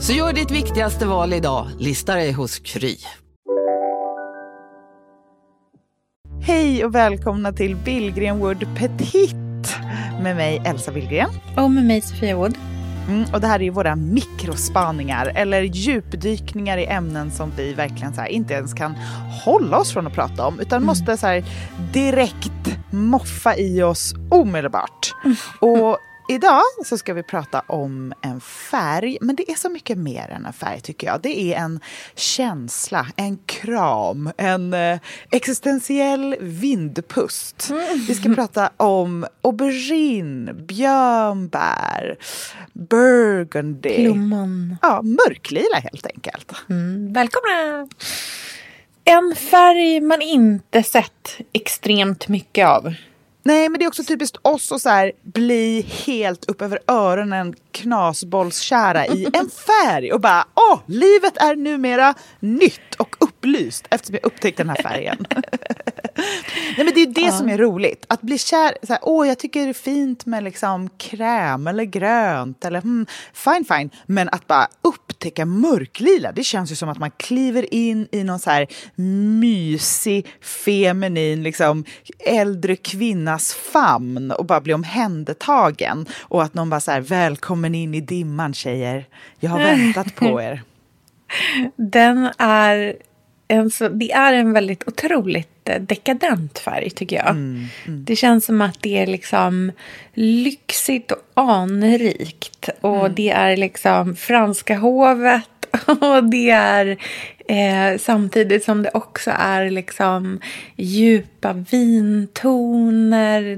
Så gör ditt viktigaste val idag, listar dig hos Kry. Hej och välkomna till Billgren Wood Petit med mig Elsa Billgren. Och med mig Sofia Wood. Mm, och det här är ju våra mikrospaningar eller djupdykningar i ämnen som vi verkligen så inte ens kan hålla oss från att prata om utan mm. måste så här direkt moffa i oss omedelbart. Mm. Och Idag så ska vi prata om en färg, men det är så mycket mer än en färg tycker jag. Det är en känsla, en kram, en eh, existentiell vindpust. Mm. Vi ska prata om aubergine, björnbär, burgundy. Plommon. Ja, mörklila helt enkelt. Mm. Välkomna! En färg man inte sett extremt mycket av. Nej, men det är också typiskt oss att så här, bli helt upp över öronen knasbollskära i en färg och bara åh, livet är numera nytt. Och upplyst eftersom jag upptäckt den här färgen. Nej, men det är det ja. som är roligt. Att bli kär. Så här, Åh, jag tycker det är fint med liksom kräm eller grönt. Eller, hmm, fine, fine. Men att bara upptäcka mörklila, det känns ju som att man kliver in i någon så här mysig, feminin, liksom, äldre kvinnas famn och bara blir omhändertagen. Och att någon bara så här, välkommen in i dimman tjejer. Jag har väntat på er. Den är en så, det är en väldigt otroligt eh, dekadent färg tycker jag. Mm, mm. Det känns som att det är liksom lyxigt och anrikt. Och mm. det är liksom franska hovet. Och det är eh, samtidigt som det också är liksom djupa vintoner.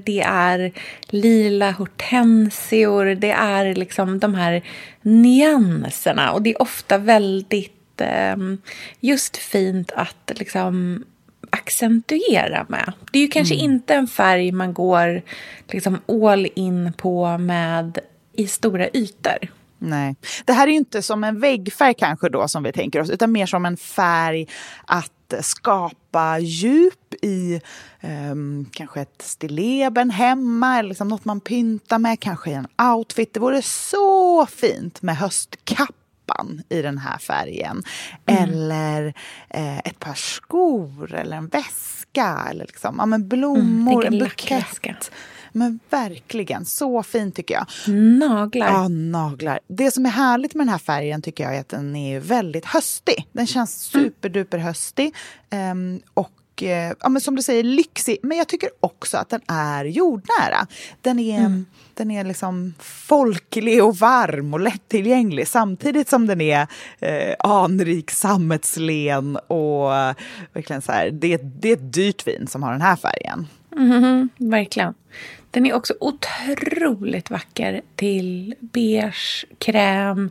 Det är lila hortensior. Det är liksom de här nyanserna. Och det är ofta väldigt just fint att liksom accentuera med. Det är ju kanske mm. inte en färg man går liksom all in på med i stora ytor. Nej. Det här är ju inte som en väggfärg kanske då som vi tänker oss, utan mer som en färg att skapa djup i um, kanske ett stilleben hemma eller liksom något man pyntar med, kanske i en outfit. Det vore så fint med höstkapp trappan i den här färgen. Mm. Eller eh, ett par skor eller en väska. Eller liksom, ja, men blommor, mm, en bukett. Men verkligen, så fin tycker jag. Naglar. Ja, naglar. Det som är härligt med den här färgen tycker jag är att den är väldigt höstig. Den känns mm. superduper höstig. Um, och Eh, ja, men som du säger, lyxig. Men jag tycker också att den är jordnära. Den är, mm. den är liksom folklig och varm och lättillgänglig samtidigt som den är eh, anrik, sammetslen och eh, verkligen så här, det, det är ett dyrt vin som har den här färgen. Mm, verkligen. Den är också otroligt vacker till beige, kräm.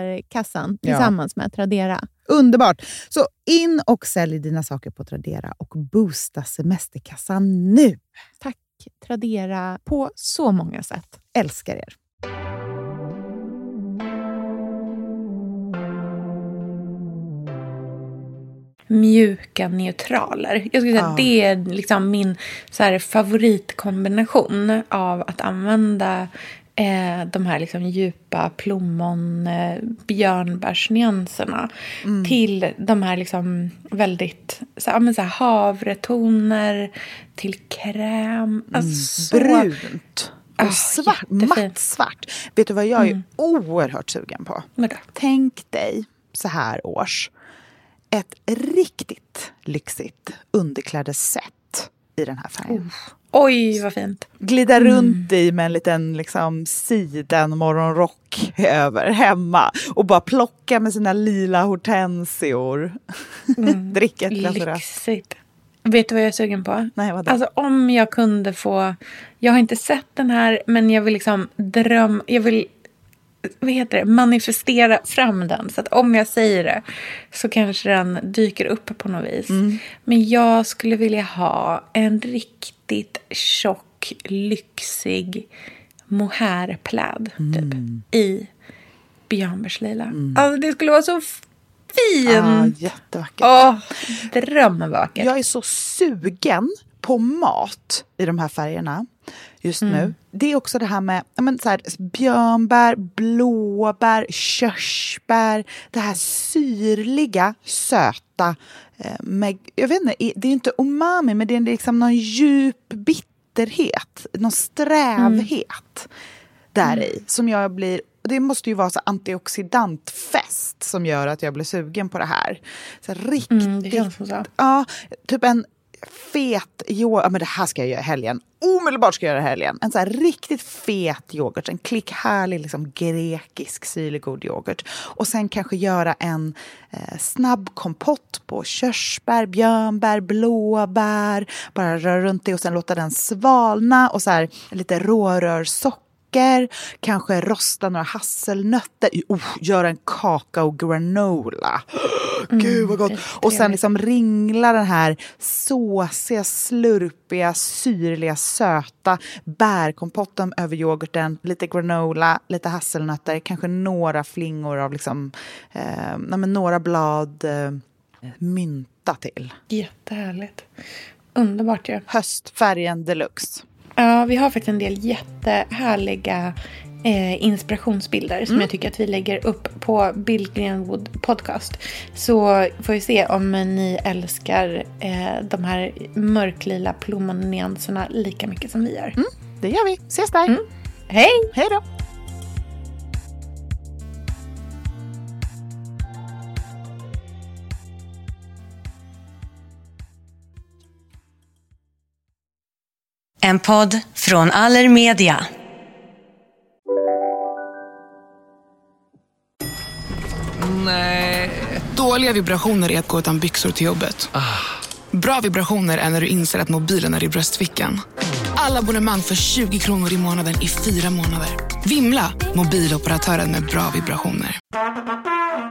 Ja. tillsammans med Tradera. Underbart! Så in och sälj dina saker på Tradera och boosta semesterkassan nu. Tack Tradera på så många sätt. Älskar er! Mjuka neutraler. Jag skulle säga Ja. att det är liksom min så här, favoritkombination av att använda eh, de här liksom djupa plommon eh, björnbärsnyanserna Mm. till de här liksom väldigt så, ja, men så här, havretoner till kräm. Alltså, så- Brunt och Ah, svart, jättefint. mattsvart. Vet du vad jag är Mm. oerhört sugen på? Vadå? Tänk dig så här års ett riktigt lyxigt underklädesset i den här färgen. Oj, vad fint. Glida Mm. runt i med en liten liksom, siden morgonrock över hemma och bara plocka med sina lila hortensior. Dricka ett glas. Lyxigt. Vet du vad jag är sugen på? Nej, vadå? Alltså om jag kunde få... Jag har inte sett den här, men jag vill liksom drömma... Jag vill vad heter det, manifestera fram den. Så att om jag säger det så kanske den dyker upp på något vis. Mm. Men jag skulle vilja ha en riktigt tjock, lyxig mohairpläd typ, Mm. i björnbärslila. Alltså det skulle vara så fint! Ja, jättevackert. Åh, drömvackert. Jag är så sugen på mat i de här färgerna just Mm. nu. Det är också det här med men så här, björnbär, blåbär, körsbär. Det här syrliga, söta. Eh, med, jag vet inte, det är inte umami, men det är liksom någon djup bitterhet. Någon strävhet där i. Som jag blir det måste ju vara så antioxidantfest som gör att jag blir sugen på det här. Så riktigt Mm, det känns som så. Ja, typ en fet yoghurt. Ja, men det här ska jag göra i helgen. Omedelbart ska jag göra i helgen. En så här riktigt fet yoghurt. En klick härlig liksom, grekisk syrlig god yoghurt. Och sen kanske göra en eh, snabb kompott på körsbär, björnbär, blåbär. Bara röra runt det och sen låta den svalna. Och så här lite rårörsocker kanske rosta några hasselnötter, oh, göra en kakao granola. Gud vad gott! och sen liksom ringla den här såsiga, slurpiga, syrliga, söta bärkompotten över yoghurten. Lite granola, lite hasselnötter, kanske några flingor av liksom, eh, några blad eh, mynta till. Jättehärligt. Underbart ju. Höstfärgen deluxe. Ja, vi har faktiskt en del jättehärliga eh, inspirationsbilder som jag tycker att vi lägger upp på Billgren Wood Podcast. Så får vi se om ni älskar eh, de här mörklila plommonnyanserna lika mycket som vi gör. Det gör vi. Ses där! Hej! Hej då! En podd från Allermedia. Dåliga vibrationer är att gå utan byxor till jobbet. Bra vibrationer är när du inser att mobilen är i bröstfickan. Alla abonnemang för 20 kronor i månaden i fyra månader. Vimla! Mobiloperatören med bra vibrationer.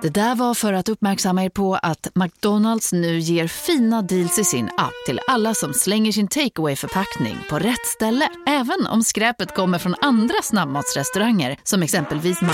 Det där var för att uppmärksamma er på att McDonalds nu ger fina deals i sin app till alla som slänger sin takeaway förpackning på rätt ställe. Även om skräpet kommer från andra snabbmatsrestauranger som exempelvis Ma...